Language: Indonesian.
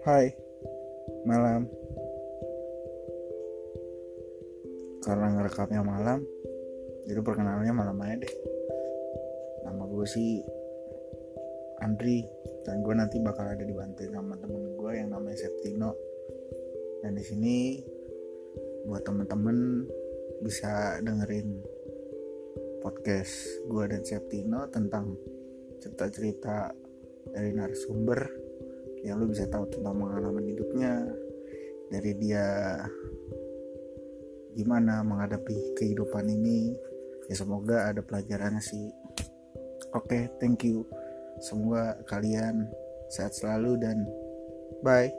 Hai, malam. Karena ngerekamnya malam, jadi perkenalannya malam aja deh. Nama gue sih Andri, dan gue nanti bakal ada dibantuin sama temen gue yang namanya Septino. Dan di sini buat temen-temen bisa dengerin podcast gue dan Septino tentang cerita-cerita dari narasumber yang lu bisa tahu tentang pengalaman hidupnya dari dia gimana menghadapi kehidupan ini. Ya semoga ada pelajarannya sih. Oke okay, thank you. Semoga kalian sehat selalu dan bye